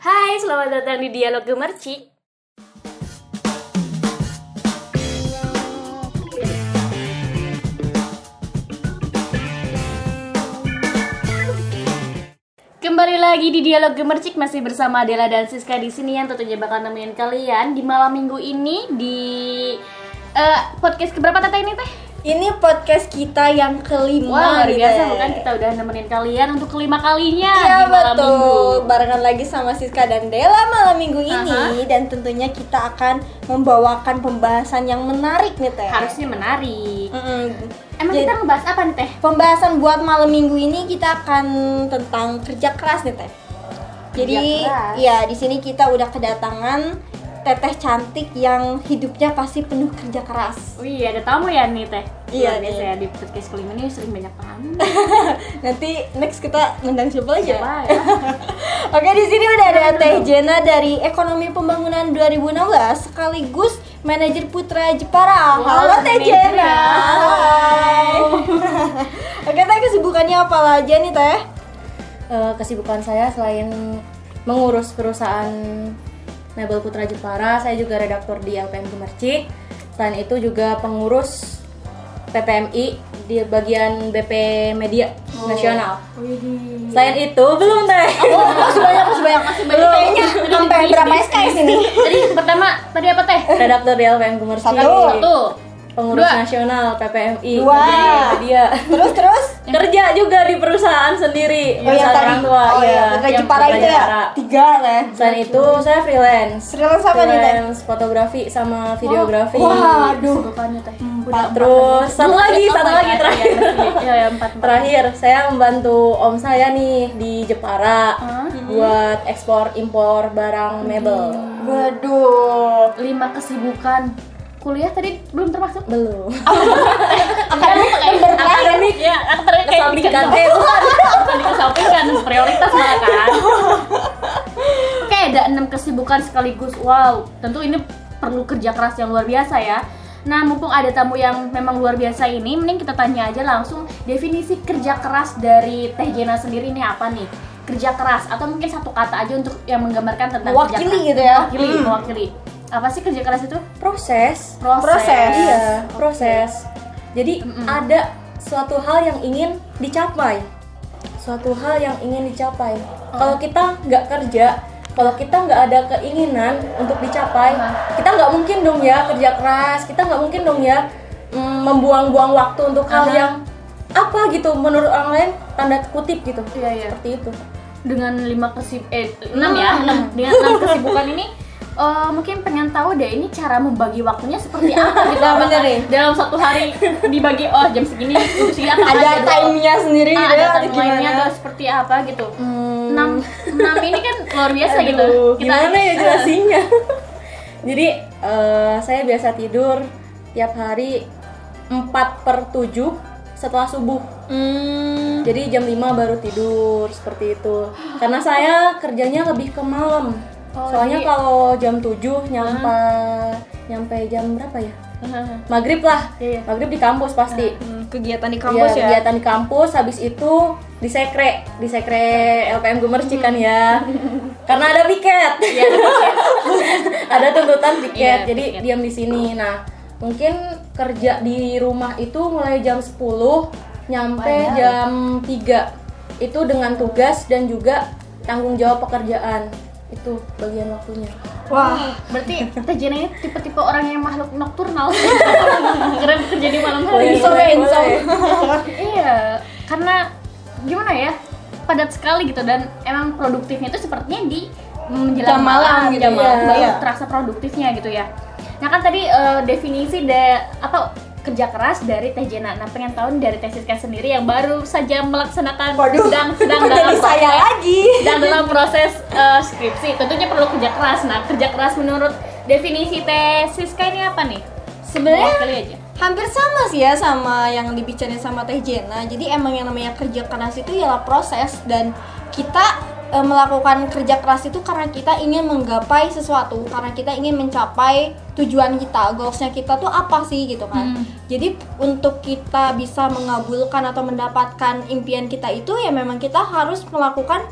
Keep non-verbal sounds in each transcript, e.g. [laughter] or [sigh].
Hai, selamat datang di Dialog Gemercik. Kembali lagi di Dialog Gemercik masih bersama Dela dan Siska di sini yang tentunya bakal nemenin kalian di malam minggu ini di eh, podcast keberapa Tata ini teh? Ini podcast kita yang kelima Wah luar nih, biasa Teh. bukan kita udah nemenin kalian untuk kelima kalinya Iya di malam betul, minggu. barengan lagi sama Siska dan Dela malam minggu ini Dan tentunya kita akan membawakan pembahasan yang menarik nih Teh Harusnya menarik. Mm-mm. Emang Jadi- kita ngebahas apa nih teh? Pembahasan buat malam minggu ini kita akan tentang kerja keras nih Teh Jadi ya di sini kita udah kedatangan teteh cantik yang hidupnya pasti penuh kerja keras Wih ada tamu ya nih teh. Iya, biasa nih. ya di podcast kelima ini sering banyak tamu. [laughs] Nanti next kita ngundang siapa aja? Siapa ya? [laughs] Oke di sini udah ada Teh Jena dari Ekonomi Pembangunan 2016 sekaligus manajer Putra Jepara. Wow, Halo Teh Jena. ya. Hai. [laughs] Oke Teh kesibukannya apa aja nih Teh? Eh, kesibukan saya selain mengurus perusahaan mebel Putra Jepara, saya juga redaktor di LPM Gemercik. Selain itu juga pengurus PPMI di bagian BP Media Nasional. Widih. Selain itu belum teh. Oh masih banyak masih banyak masih banyak kayaknya sampai berapa SKS ini? [laughs] Tadi pertama tadi apa teh? redaktor di LPM Gemercik. Satu. Satu. Pengurus Dua. nasional PPMI Dua. media. Terus terus? Kerja juga di perusahaan sendiri, Oh yang perusahaan tadi orang tua. Oh iya. ya Yang Jepara itu ya Jepara. tiga Teh. Selain itu saya freelance. Freelance apa nih Teh? freelance fotografi sama videografi. Waduh. Kesibukannya teh. Empat. Terus satu lagi, Oh satu my lagi terakhir. iya, iya. Terakhir, saya membantu om saya nih di Jepara buat ekspor impor barang mebel. Waduh. Lima kesibukan. Kuliah tadi belum termasuk? Belum. Akademik akademik ya, akademik kayak Kesampingkan. Eh, bukan. Dikesampingkan, prioritas malah kan. [laughs] Oke, ada enam kesibukan sekaligus. Wow, tentu ini perlu kerja keras yang luar biasa ya. Nah, mumpung ada tamu yang memang luar biasa ini, mending kita tanya aja langsung definisi kerja keras dari Teh Jena sendiri ini apa nih? Kerja keras atau mungkin satu kata aja untuk yang menggambarkan tentang kerja Mewakili keras. gitu ya. Mewakili, Hmm. mewakili. Apa sih kerja keras itu? Proses. Proses. Proses. Iya, proses. Jadi Mm-mm. ada suatu hal yang ingin dicapai. Suatu hal yang ingin dicapai. Kalau kita nggak kerja, kalau kita nggak ada keinginan untuk dicapai, kita nggak mungkin dong ya kerja keras. Kita nggak mungkin dong ya mm, membuang-buang waktu untuk hal yang apa gitu menurut orang lain tanda kutip gitu. Iya, iya. Seperti itu. dengan lima kesib eh enam ya enam dengan enam kesibukan ini [laughs] eh, mungkin pengen tahu deh ini cara membagi waktunya seperti apa [laughs] gitu Nah, bener nih. dalam satu hari dibagi oh jam segini apa Ada time-nya sendiri ah, gitu ada ya, atau seperti apa gitu Hmm. enam enam ini kan luar biasa gitu Aduh, gimana ya jelasinnya? [laughs] Jadi eh, saya biasa tidur tiap hari 4 per 7 setelah subuh. Hmm. Jadi jam 5 baru tidur seperti itu. Karena saya kerjanya lebih ke malam. Oh, Soalnya jadi- kalau jam 7 nyampe nyampe jam berapa ya? Hahaha. Maghrib lah. Iya, iya. Maghrib di kampus pasti. Hmm, kegiatan di Iya, kampus ya. kegiatan di kampus habis itu di sekre di sekre LPM Gemercik kan ya [laughs] karena ada piket Iya, ada [laughs] tuntutan piket Iya, jadi piket. diam di sini nah mungkin kerja di rumah itu mulai jam 10 nyampe Padahal. jam 3 itu dengan tugas dan juga tanggung jawab pekerjaan itu bagian waktunya. Wah, berarti Teh Jena ini tipe-tipe orang yang makhluk nokturnal. [laughs] Keren kerja di malam hari. Boleh, boleh. iya karena gimana ya padat sekali gitu. Dan emang produktifnya itu sepertinya di menjelang Jam malam gitu jam ya. malam baru Iya. terasa produktifnya gitu ya. Nah kan tadi eh, definisi da apa kerja keras dari Teh Jena. Nah pengen tahu dari Teh Siska sendiri yang baru saja melaksanakan Waduh, sedang [laughs] sedang dalam jadi saya proses- lagi. dan dalam proses eh, skripsi. Tentunya perlu kerja keras. Nah kerja keras menurut definisi Teh Siska ini apa nih? Sebenarnya aja. hampir sama sih ya sama yang dibicarain sama Teh Jena. Jadi emang yang namanya kerja keras itu ialah proses. Dan kita e, melakukan kerja keras itu karena kita ingin menggapai sesuatu, karena kita ingin mencapai tujuan kita, goalsnya kita tuh apa sih gitu kan. Hmm. Jadi untuk kita bisa mengabulkan atau mendapatkan impian kita itu ya memang kita harus melakukan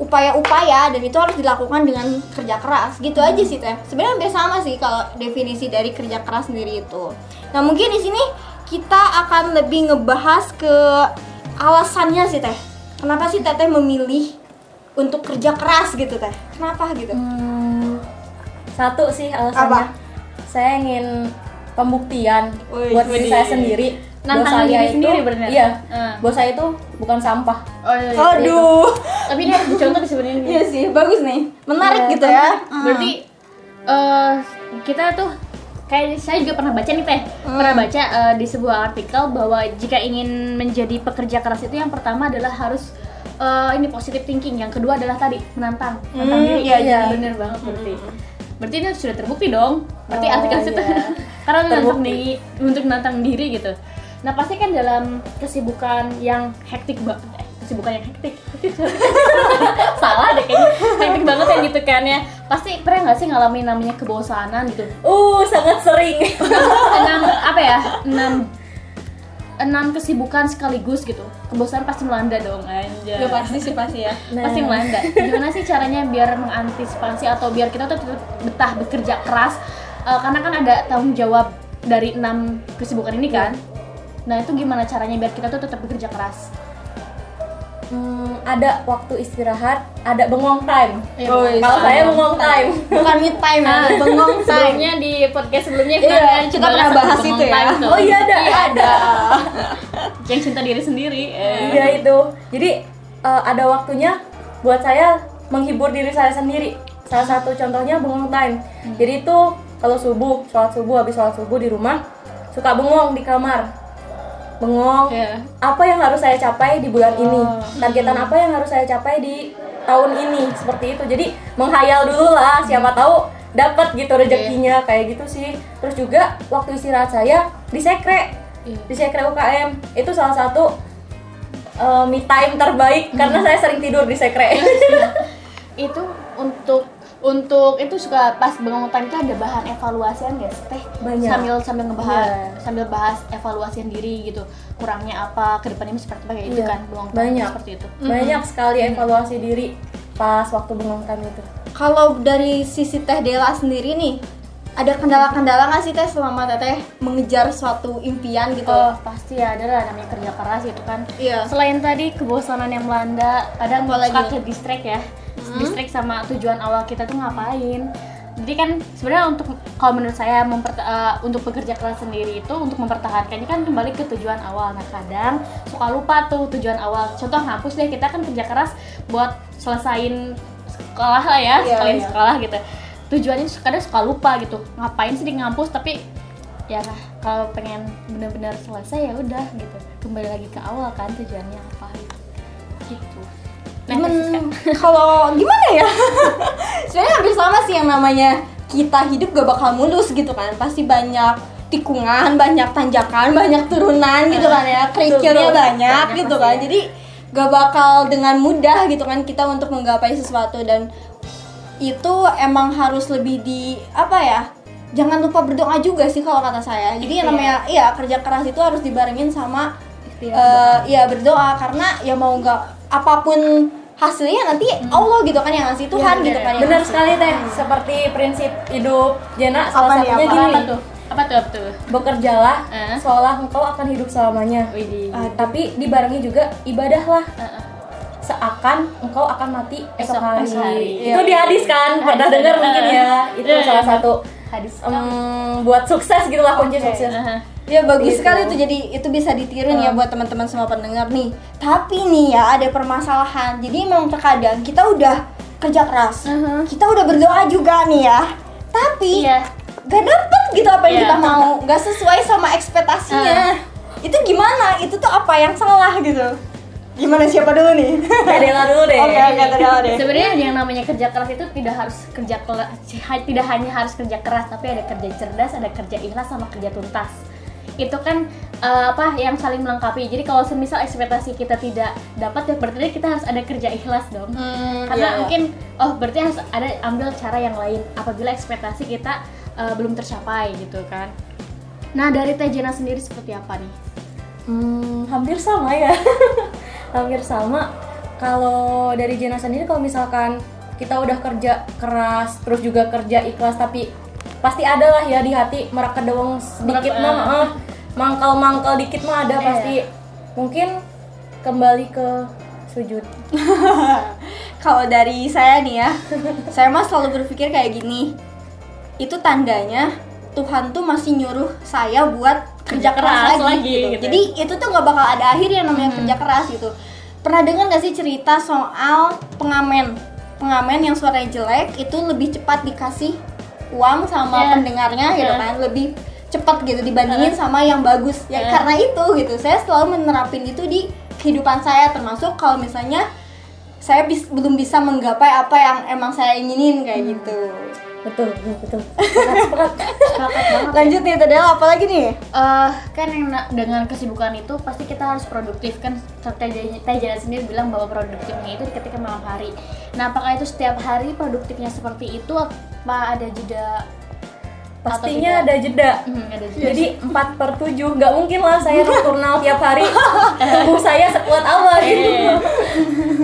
upaya-upaya dan itu harus dilakukan dengan kerja keras. Gitu aja sih teh. Sebenarnya hampir sama sih kalau definisi dari kerja keras sendiri itu. Nah mungkin di sini kita akan lebih ngebahas ke alasannya sih teh. Kenapa sih teteh memilih untuk kerja keras gitu teh kenapa gitu Hmm, satu sih alasannya. Apa? Saya ingin pembuktian Wih, buat diri saya sendiri. Nantang bahwa diri saya sendiri itu, bener. Iya. Hmm. Bahwa saya itu bukan sampah. Oh iya. iya. aduh Tapi ini harus dicontoh sebenarnya. iya sih bagus nih menarik Iya, gitu ya Berarti eh kita tuh kayak saya juga pernah baca nih teh pernah baca eh, di sebuah artikel bahwa jika ingin menjadi pekerja keras itu yang pertama adalah harus eh, ini positive thinking. Yang kedua adalah tadi menantang. Menantang Hmm, diri. iya, iya. bener banget berarti. berarti ini sudah terbukti dong. Berarti Oh, artikel itu iya. [laughs] karena menantang diri untuk menantang diri gitu. Nah pasti kan dalam kesibukan yang hektik banget eh, kesibukan yang hektik. [laughs] Salah deh kayaknya. Hektik banget ya gitu kan ya. Pasti pernah nggak sih ngalamin namanya kebosanan gitu? Uh, sangat sering. [laughs] enam apa ya? Enam enam kesibukan sekaligus gitu. Kebosanan pasti melanda dong anjay. Ya pasti sih pasti ya. Nah. pasti melanda. [laughs] gimana sih caranya biar mengantisipasi atau biar kita tuh tetap betah bekerja keras? Eh, karena kan ada tanggung jawab dari enam kesibukan ini kan. Nah itu gimana caranya biar kita tuh tetap bekerja keras Hmm, ada waktu istirahat, ada bengong time. Iya, Oh, iya. Kalau saya bengong time. bukan mid time ya Ah, bengong [laughs] time sebelumnya di podcast sebelumnya Iya, kan kita bahas pernah bahas itu ya. time. Oh iya ada. Iya, ada [laughs] yang cinta diri sendiri eh. Iya itu. Jadi eh, ada waktunya buat saya menghibur diri saya sendiri. Salah satu contohnya bengong time. Jadi itu kalau subuh, sholat subuh, habis sholat subuh di rumah suka bengong di kamar. Bengong. Iya. Apa yang harus saya capai di bulan ini? Oh. Targetan apa yang harus saya capai di tahun ini? Seperti itu. Jadi menghayal dulu lah. Siapa tahu dapat gitu rezekinya kayak gitu sih. Terus juga waktu istirahat saya di sekre Iya. di sekre UKM itu salah satu uh, me time terbaik karena saya sering tidur di sekre [laughs] itu untuk untuk itu suka pas bengong time itu ada bahan evaluasian guys teh Banyak. sambil sambil ngebahas Iya. sambil bahas evaluasian diri gitu kurangnya apa ke depannya seperti apa kayak itu Iya, kan time banyak. seperti itu banyak sekali evaluasi diri pas waktu bengong time itu kalau dari sisi teh Dela sendiri nih ada kendala-kendala nggak sih teh selama teteh mengejar suatu impian gitu? Oh pasti ada lah namanya kerja keras gitu kan. Iya. selain tadi kebosanan yang melanda kadang Apa suka lagi? ke distract ya. Distract sama tujuan awal kita tuh ngapain? Jadi kan sebenarnya untuk kalau menurut saya eh, untuk bekerja keras sendiri itu untuk mempertahankannya kan kembali ke tujuan awal. Nah kadang suka lupa tuh tujuan awal. Contoh ngampus deh kita kan kerja keras buat selesain sekolah lah ya Iya, sekalian iya. sekolah gitu tujuannya kadang suka lupa gitu. Ngapain sih di ngampus tapi ya kalau pengen benar-benar selesai ya udah gitu. Kembali lagi ke awal kan tujuannya apa? Gitu. Gitu nah Men- [laughs] kalau gimana ya? [laughs] Sebenarnya hampir sama sih yang namanya kita hidup gak bakal mulus gitu kan. Pasti banyak tikungan banyak tanjakan banyak turunan gitu kan ya. Kerikilnya banyak Banyak gitu kan. ya. jadi gak bakal dengan mudah gitu kan kita untuk menggapai sesuatu dan itu emang harus lebih di apa ya jangan lupa berdoa juga sih kalau kata saya. Jadi yang Ikhtiar. namanya iya kerja keras itu harus dibarengin sama Ikhtiar, eh, iya berdoa. Karena ya mau nggak apa pun hasilnya nanti Allah gitu kan yang ngasih Tuhan Iya, gitu iya, kan yang benar sekali teh seperti prinsip hidup Jena salah Apa nih, satunya apa? gini. Apa tuh? Apa tuh apa tuh? Bekerjalah Eh. seolah engkau akan hidup selamanya. Widih. Ah, tapi dibarengi juga ibadahlah. Eh, eh. Seakan engkau akan mati esok, Esok hari. hari. Itu di hadis kan, pernah Hadis dengar ada. mungkin ya. Itu Iya, salah iya. satu hadis em, buat sukses gitu lah kunci Oke. sukses. Aha. ya bagus Gitu. sekali tuh jadi itu bisa ditiru nih ya buat teman-teman semua pendengar nih tapi nih ya ada permasalahan jadi memang terkadang kita udah kerja keras Mhm. kita udah berdoa juga nih ya tapi iya gak dapet gitu apa yang Iya. kita mau gak sesuai sama ekspektasinya itu gimana itu tuh apa yang salah gitu gimana siapa dulu nih Kadela dulu deh. oke oke Tadela deh Sebenarnya yang namanya kerja keras itu tidak harus kerja keras, tidak hanya harus kerja keras, tapi ada kerja cerdas, ada kerja ikhlas sama kerja tuntas. Itu kan eh, apa yang saling melengkapi. Jadi kalau semisal ekspektasi kita tidak dapat ya berarti kita harus ada kerja ikhlas dong. Hmm, Karena iya, iya. mungkin oh berarti harus ada ambil cara yang lain apabila ekspektasi kita eh, belum tercapai gitu kan. Nah, dari Tejena sendiri seperti apa nih? Hmm, hampir sama ya. [laughs] hampir sama. Kalau dari Jena sendiri kalau misalkan kita udah kerja keras terus juga kerja ikhlas tapi pasti ada lah ya di hati meraka doang sedikit mah eh, mangkal-mangkal dikit mah ada Iya. pasti. Mungkin kembali ke sujud. [laughs] Kalau dari saya nih ya, saya mah selalu berpikir kayak gini. Itu tandanya Tuhan tuh masih nyuruh saya buat kerja keras, keras lagi, lagi, gitu. gitu. Jadi itu tuh nggak bakal ada akhir yang namanya kerja keras gitu. Pernah dengar gak sih cerita soal pengamen? Pengamen yang suaranya jelek itu lebih cepat dikasih uang sama Iya. pendengarnya gitu Iya. kan, lebih cepat gitu dibandingin sama yang bagus. Ya Iya. karena itu gitu, saya selalu menerapin itu di kehidupan saya termasuk kalau misalnya saya bis- belum bisa menggapai apa yang emang saya inginin kayak gitu. Betul, betul. Sepakat. Lanjut nih, tadi apa lagi nih? Eh, kan yang dengan kesibukan itu pasti kita harus produktif kan Teh Jana sendiri bilang bahwa produktifnya itu ketika malam hari nah apakah itu setiap hari produktifnya seperti itu apa ada jeda Pastinya ada jeda. Hmm, ada jeda Jadi 4 per 7 nggak mungkin lah saya nocturnal tiap hari [laughs] tubuh saya sekuat apa gitu. [laughs]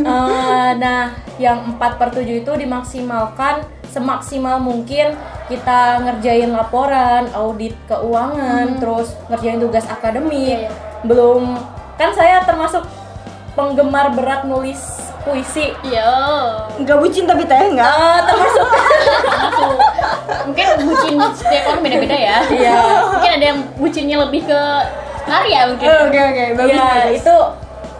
Eh, nah, yang 4 per 7 itu dimaksimalkan semaksimal mungkin kita ngerjain laporan, audit keuangan, terus ngerjain tugas akademik. Iya, iya. Belum kan saya termasuk penggemar berat nulis puisi. Yo, Enggak bucin tapi teh enggak. Eh, termasuk langsung. mungkin bucin setiap orang beda-beda ya. Iya. Mungkin ada yang bucinnya lebih ke karya mungkin. Oke oke, bagus Iya, bagus. itu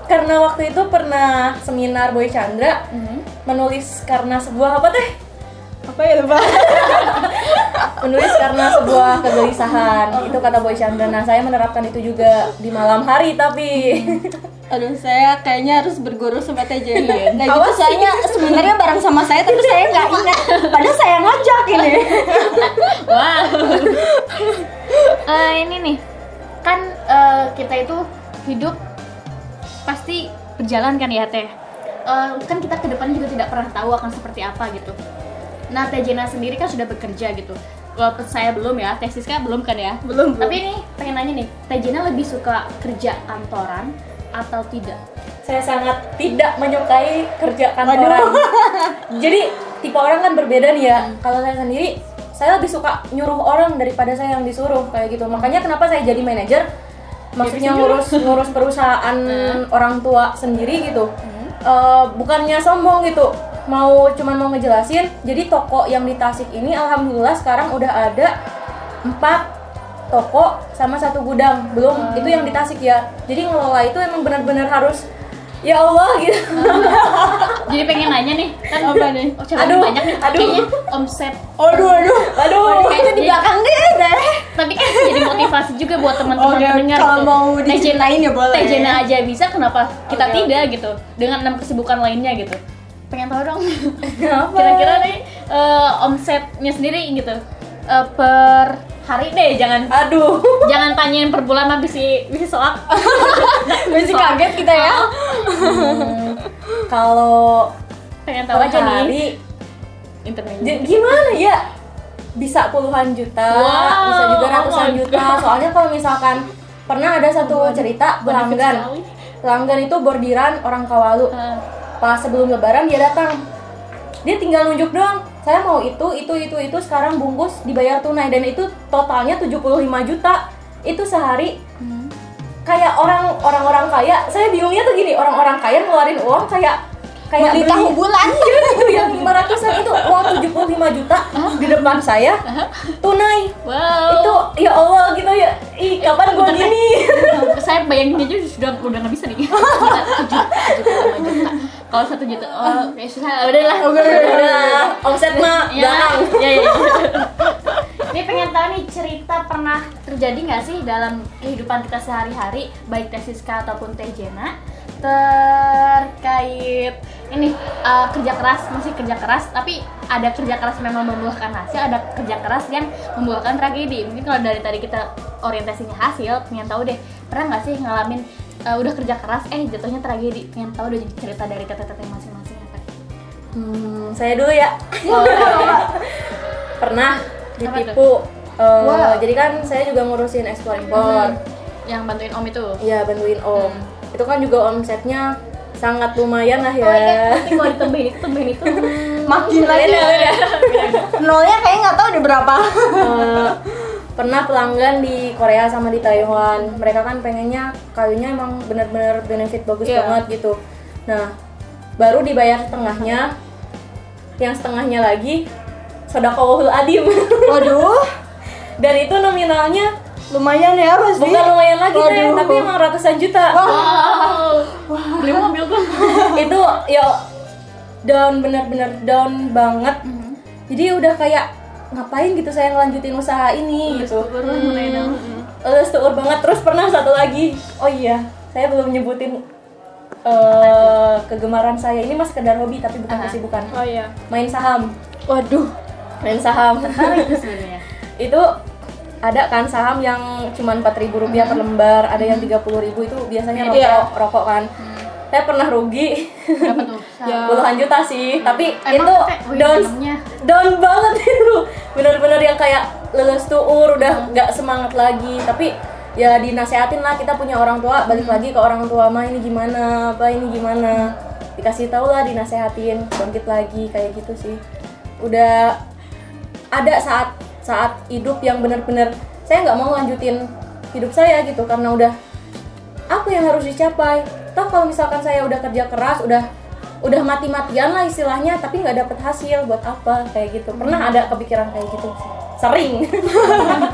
karena waktu itu pernah seminar Boy Chandra Mhm. menulis karena sebuah apa teh? Apa ya lupa? [laughs] Menulis karena sebuah kegelisahan. Itu kata Boy Chandra. Nah, saya menerapkan itu juga di malam hari tapi Aduh, saya kayaknya harus berguru sama Teh Jena. Iya. Nah, gitu soalnya sebenarnya bareng sama saya tapi saya nggak ingat. Padahal saya ngajak ini. [laughs] Wow. Eh, ini nih, kan eh, kita itu hidup pasti berjalan kan ya teh. Eh, kan kita ke depan juga tidak pernah tahu akan seperti apa gitu. Nah teh Jena sendiri kan sudah bekerja gitu. Walaupun saya belum ya, teh Siska belum kan ya? Belum, belum. Tapi ini pengen nanya nih, teh Jena lebih suka kerja kantoran atau tidak? saya sangat tidak menyukai kerja kantoran. [laughs] Jadi tipe orang kan berbeda nih ya. Kalau saya sendiri, saya lebih suka nyuruh orang daripada saya yang disuruh kayak gitu. Makanya kenapa saya jadi manajer? Maksudnya ngurus [laughs] ngurus perusahaan orang tua sendiri gitu. Eh, bukannya sombong gitu. Mau cuman mau ngejelasin. Jadi toko yang di Tasik ini, alhamdulillah sekarang udah ada empat toko sama satu gudang belum itu yang di Tasik ya jadi ngelola itu emang benar-benar harus ya Allah gitu [laughs] Jadi pengen nanya nih, kan Apa nih? Oh, Aduh, banyak nih. aduh. Kayaknya omset Aduh aduh. aduh Itu di belakang deh, deh. tapi kan jadi motivasi juga buat teman-teman Oke, pendengar kalau gitu. mau diceritain ya boleh. Teh Jena aja bisa, kenapa kita Oke, tidak gitu? Dengan enam kesibukan lainnya gitu. Pengen tahu dong. Kenapa? Kira-kira nih eh, omsetnya sendiri gitu eh, per hari deh, jangan aduh. [laughs] jangan tanyain per bulan mah bisa bisa soak. [laughs] Masih kaget kita ya. Hmm, kalau Pengen tahu aja nih. Internet. gimana ya? Bisa puluhan juta Wow, bisa juga oh ratusan my juta. Soalnya kalau misalkan pernah ada satu cerita pelanggan. pelanggan itu bordiran orang Kawalu. Eh, pas sebelum lebaran dia datang. Dia tinggal nunjuk doang saya mau itu itu itu itu sekarang bungkus dibayar tunai. Dan itu totalnya 75 juta. Itu sehari. Hmm. kayak orang orang-orang kaya. Saya bingungnya tuh gini orang-orang kaya ngeluarin uang kayak kayak Beli beli- tahu bulan. Iya, itu yang 500an itu. Uang 75 juta di depan saya. Tunai. Wow. itu ya Allah gitu ya. Ih kapan gua gini? saya bayangin aja sudah udah nggak bisa nih. [laughs] Tujuh tujuh lima juta kalau satu juta oh ya susah udah lah. Udah omset mah ya ya ya ini pengen tahu nih cerita pernah terjadi nggak sih dalam kehidupan kita sehari-hari baik Teh Siska ataupun Teh Jena terkait ini uh, kerja keras masih kerja keras tapi ada kerja keras yang memang membuahkan hasil ada kerja keras yang membuahkan tragedi. Mungkin kalau dari tadi kita orientasinya hasil pengen tahu deh pernah nggak sih ngalamin uh, udah kerja keras eh jatuhnya tragedi pengen tahu deh cerita dari teteh-teteh masing-masing apa Hmm, saya dulu ya. [laughs] Oh, Pernah ditipu. eh, Wow. Jadi kan saya juga ngurusin ekspor impor. yang bantuin om itu Iya bantuin om. Hmm. Itu kan juga omsetnya sangat lumayan lah ya. Oh iya, nanti kalau ditambahin itu tambahin itu. [laughs] makin lagi nolnya kayak nggak tahu udah berapa Eh, pernah pelanggan di Korea sama di Taiwan. Mereka kan pengennya kayunya emang bener-bener benefit bagus Iya. banget gitu. Nah, baru dibayar setengahnya. Yang setengahnya lagi sodakowul adim. [laughs] waduh Dan itu nominalnya lumayan ya pasti bukan lumayan lagi teh, Waduh. tapi emang ratusan juta. Wow. Beli mobil tuh. [laughs] itu ya down bener-bener down banget. Jadi udah kayak ngapain gitu saya ngelanjutin usaha ini gitu. Lulus tuur banget terus pernah satu lagi. Oh iya, saya belum nyebutin eh, kegemaran saya. Ini mas sekedar hobi tapi bukan kesibukan. oh iya Main saham. waduh Main saham. Tuh [laughs] itu ada kan saham yang cuma 4000 rupiah per lembar, ada yang 30000 itu biasanya rokok, Iya. rokok kan. Saya pernah rugi. Berapa tuh? [laughs] Ya. puluhan juta sih, tapi Emang itu down down banget [laughs] itu. Bener-bener yang kayak lulus tuur udah nggak semangat lagi, tapi ya dinasehatin lah kita punya orang tua. Balik lagi ke orang tua mah ini gimana? Apa ini gimana? Dikasih tau lah dinasehatin bangkit lagi kayak gitu sih. Udah ada saat saat hidup yang benar-benar saya nggak mau lanjutin hidup saya gitu karena udah apa yang harus dicapai toh kalau misalkan saya udah kerja keras udah udah mati-matian lah istilahnya tapi nggak dapet hasil buat apa kayak gitu pernah ada kepikiran kayak gitu sih sering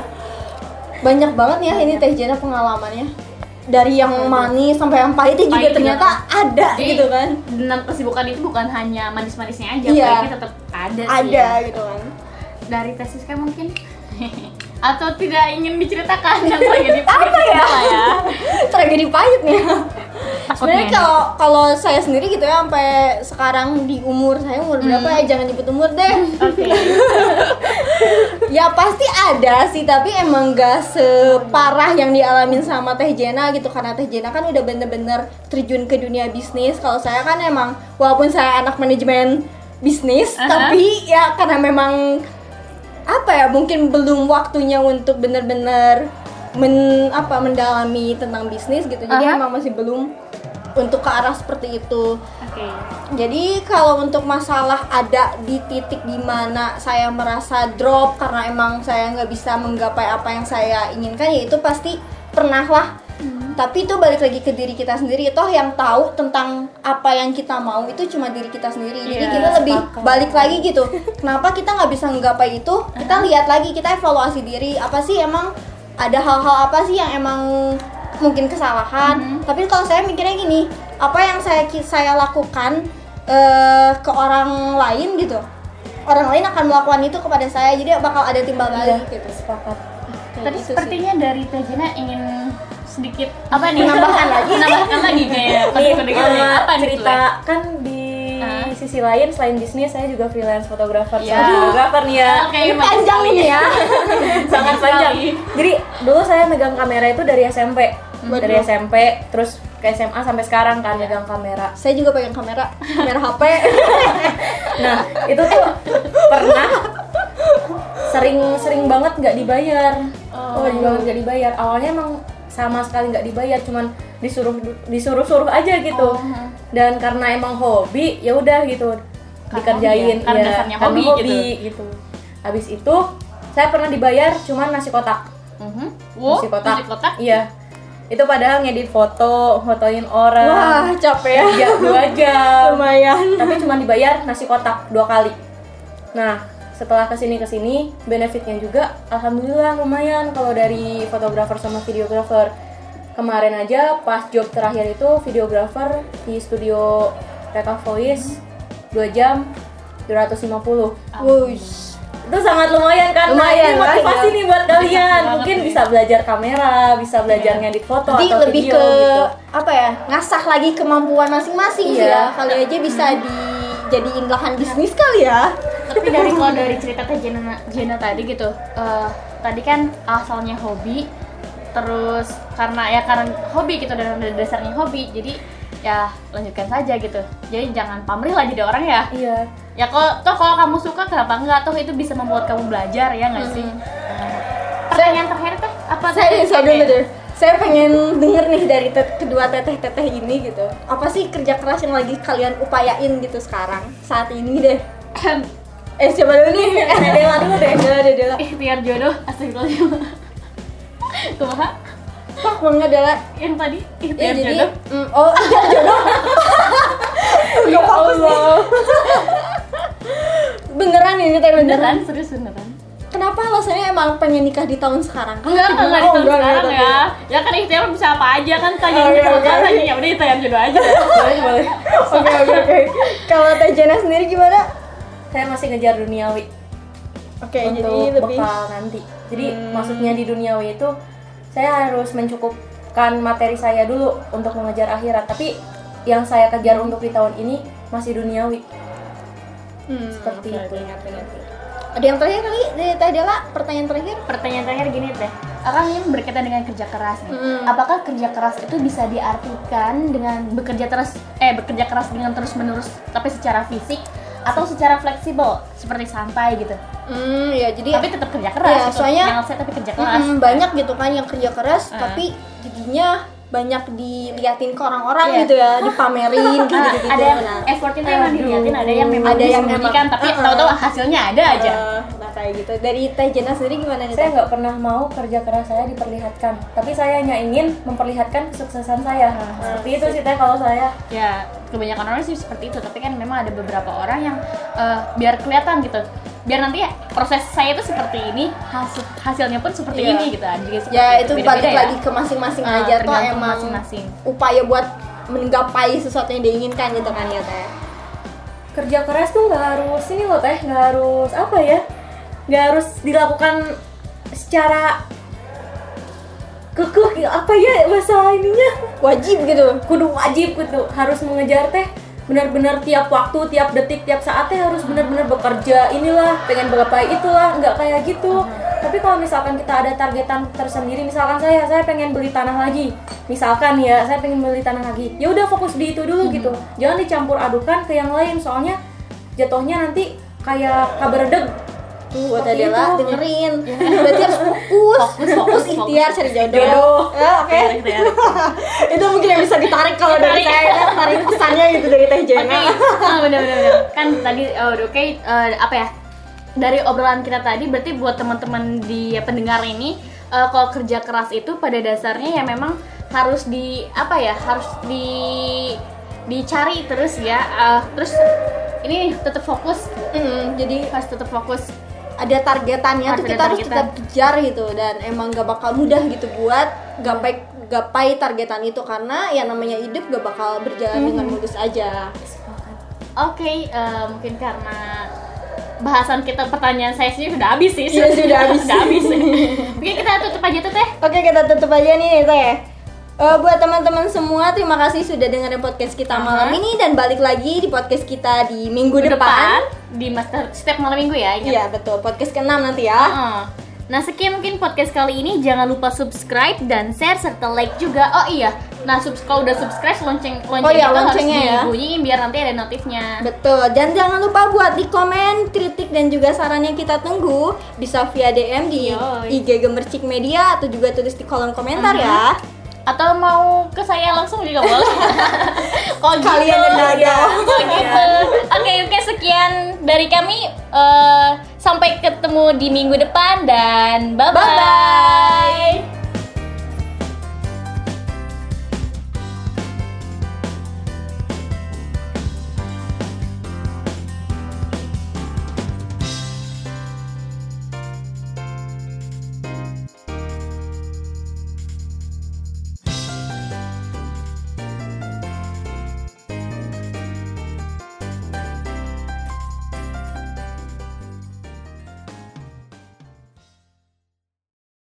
[laughs] banyak banget ya ini Teh Jena pengalamannya dari yang manis sampai yang pahit itu juga Pahit juga ternyata ada Jadi, gitu kan Enam kesibukan itu bukan hanya manis-manisnya aja, Iya. pahitnya tetap ada sih. ada ya. gitu kan Dari tesis kan mungkin [laughs] atau tidak ingin diceritakan [laughs] yang tragedi apa ya? ya. tragedi pahit nih sebenarnya Takutnya kalau kalau saya sendiri gitu ya sampai sekarang di umur saya umur berapa ya? Jangan nyebut umur deh. Oke. [laughs] ya pasti ada sih tapi emang gak separah yang dialamin sama Teh Jena gitu karena Teh Jena kan udah bener-bener terjun ke dunia bisnis. Kalau saya kan emang walaupun saya anak manajemen bisnis Aha. tapi ya karena memang apa ya mungkin belum waktunya untuk bener-bener men apa mendalami tentang bisnis gitu jadi Aha. emang masih belum untuk ke arah seperti itu Oke. jadi kalau untuk masalah ada di titik di mana saya merasa drop karena emang saya nggak bisa menggapai apa yang saya inginkan ya itu pasti pernah lah. Tapi itu balik lagi ke diri kita sendiri. Toh yang tahu tentang apa yang kita mau itu cuma diri kita sendiri. Jadi Iya, kita lebih sepakat. balik lagi gitu. Kenapa kita nggak bisa menggapai itu? Kita lihat lagi, kita evaluasi diri. Apa sih emang ada hal-hal apa sih yang emang mungkin kesalahan? Tapi kalau saya mikirnya gini, apa yang saya saya lakukan eh, ke orang lain gitu, orang lain akan melakukan itu kepada saya. Jadi bakal ada timbal balik gitu. sepakat Kayak Tadi gitu sih. sepertinya dari Teh Jena ingin sedikit apa nih [laughs] Menambahkan lagi. menambahkan lagi kayak kode-kode eh, ya. apa cerita Teh? kan di Ah. sisi lain selain bisnis saya juga freelance fotografer. Ya. sama videografer nih ya. Oke, Ini bagus panjang ini ya. [laughs] sangat panjang. Jadi dulu saya megang kamera itu dari SMP dari Waduh. SMP terus ke SMA sampai sekarang kan megang kamera. Saya juga pegang kamera, [laughs] kamera HP. [laughs] nah itu tuh pernah sering sering banget nggak dibayar. Oh, sering banget nggak dibayar. Awalnya emang sama sekali nggak dibayar cuman disuruh disuruh suruh aja gitu Oh, hmm. dan karena emang hobi ya udah gitu Karena dikerjain hobi ya? Ya, karena hobi hobi gitu habis itu saya pernah dibayar cuman nasi kotak Mhm. Wow, nasi kotak nasi kotak. iya itu padahal ngedit foto fotoin orang Wah, capek ya. dua jam [laughs] Lumayan. tapi cuma dibayar nasi kotak dua kali nah setelah ke sini ke sini benefitnya juga alhamdulillah lumayan kalau dari fotografer sama videografer kemarin aja pas job terakhir itu videografer di studio Reka Voice 2 jam 250 Wush. itu sangat lumayan kan Nah, Lumayan, ini motivasi banget. nih buat kalian mungkin bisa belajar kamera bisa belajar ngedit foto Jadi atau lebih video ke gitu apa ya? Ngasah lagi kemampuan masing-masing sih Iya. ya. Kali aja bisa dijadiin lahan bisnis kali ya. tapi dari kalau dari cerita Teh Jena, Jena tadi gitu eh, tadi kan asalnya hobi terus karena ya karena hobi gitu dan dari dasarnya hobi jadi ya lanjutkan saja gitu. Jadi jangan pamrih lah jadi orang ya. Iya. Ya kalau toh kalau kamu suka kenapa enggak? Toh itu bisa membuat kamu belajar ya nggak sih? Hmm. pertanyaan terakhir teh? Apa Saya saya dulu deh. Saya pengen denger nih dari tet- kedua teteh-teteh ini gitu. Apa sih kerja keras yang lagi kalian upayain gitu sekarang saat ini deh? Eh coba dulu nih, [laughs] eh Dela dulu deh, Dela deh Dela. ikhtiar jodoh astagfirullahaladzim [laughs] kumaha Pak bangga Dela. yang tadi Ya ikhtiar jadi, jodoh mm, oh [laughs] iya jodoh. ya Allah Beneran ini teh beneran. beneran serius beneran Kenapa alasannya emang pengen nikah di tahun sekarang? Kan enggak enggak enggak di Oh, tahun enggak, sekarang enggak, ya ya kan ikhtiar bisa apa aja kan tanya Oke, kita oke. tanya ya udah ikhtiar jodoh aja [laughs] boleh boleh Oke oke oke. Kalau Teh Jana sendiri gimana? saya masih ngejar duniawi Oke, untuk jadi lebih bekal nanti jadi Hmm. maksudnya di duniawi itu saya harus mencukupkan materi saya dulu untuk mengejar akhirat tapi yang saya kejar untuk di tahun ini masih duniawi Hmm, Seperti oke, itu. ingat, ingat. Ada yang terakhir kali dari Teh Dela? Pertanyaan terakhir? pertanyaan terakhir gini teh akan ini berkaitan dengan kerja keras nih Hmm. apakah kerja keras itu bisa diartikan dengan bekerja terus eh bekerja keras dengan terus menerus tapi secara fisik atau secara fleksibel seperti santai gitu Hmm, ya jadi tapi tetap kerja keras Iya, gitu. soalnya- Jangan saya tapi kerja keras mm, banyak gitu kan yang kerja keras Ah. tapi jadinya banyak diliatin ke orang-orang Iya. gitu ya, dipamerin gitu Ah, gitu. ada yang Nah, effortnya tuh emang diliatin ada yang memang Ada yang memang- tapi Uh-uh. tahu-tahu hasilnya ada aja eh, nah kayak gitu. Dari Teh Jana sendiri gimana nih? saya nggak pernah mau kerja keras saya diperlihatkan tapi saya hanya ingin memperlihatkan kesuksesan saya seperti itu sih teh kalau saya ya kebanyakan orang sih seperti itu tapi kan memang ada beberapa orang yang eh, biar kelihatan gitu biar nanti ya proses saya itu seperti ini hasil hasilnya pun seperti Iya. ini gitu seperti Ya itu beda-beda balik ya. lagi ke masing-masing Ah, aja tuh emang masing-masing. upaya buat menggapai sesuatu yang diinginkan gitu kan ya Teh. kerja keras tuh nggak harus ini loh teh nggak harus apa ya nggak harus dilakukan secara kekeh apa ya bahasa ininya Wajib gitu. kudu wajib gitu harus mengejar teh benar-benar tiap waktu tiap detik tiap saat teh harus benar-benar bekerja. Inilah pengen berapa itulah nggak kayak gitu. Tapi kalau misalkan kita ada targetan tersendiri misalkan saya saya pengen beli tanah lagi. Misalkan ya saya pengen beli tanah lagi. Ya udah fokus di itu dulu gitu. Jangan dicampur adukan ke yang lain soalnya jatuhnya nanti kayak kabar deg Tuh, buat Adela dengerin. Berarti harus fokus, Fokus, fokus, ikhtiar cari jodoh. Ya, oke. Ya. [laughs] itu mungkin yang bisa ditarik kalau dari saya tarik pesannya gitu dari Teh Jena. ah, bener bener bener. Kan tadi oh, oke eh, apa ya? Dari obrolan kita tadi berarti buat teman-teman di ya, pendengar ini eh, kalau kerja keras itu pada dasarnya ya memang harus di apa ya? Harus di dicari terus ya. Eh, terus ini tetap fokus, Mm, jadi harus tetap fokus. Ada targetannya Harus tuh kita harus targetan. tetap kejar gitu dan emang gak bakal mudah gitu buat gapai gapai targetan itu karena ya namanya hidup gak bakal berjalan dengan mulus aja. Oke, eh, mungkin karena bahasan kita pertanyaan saya sendiri sudah habis sih. Iya, sudah habis. [laughs] sudah habis. [laughs] Oke, kita tutup aja tuh teh. Oke kita tutup aja nih Teh. Eh, buat teman-teman semua terima kasih sudah dengerin podcast kita Aha. malam ini dan balik lagi di podcast kita di minggu Minggu depan. di master setiap malam minggu ya. ingat. Iya betul podcast ke-6 nanti ya. Heeh. Nah sekian mungkin podcast kali ini jangan lupa subscribe dan share serta like juga. Oh iya, nah subs kalau udah subscribe lonceng lonceng Oh iya, itu loncengnya ya. harus dibunyiin biar nanti ada notifnya. Betul, dan jangan lupa buat di komen, kritik dan juga sarannya kita tunggu bisa via DM di Yoi. IG Gemercik Media atau juga tulis di kolom komentar ya. Atau mau ke saya langsung juga boleh. [laughs] Kok gitu? Kalian yang nanya. Ya, kok gitu. Oke, oke sekian dari kami. Eh, sampai ketemu di minggu depan dan bye bye. Bye-bye.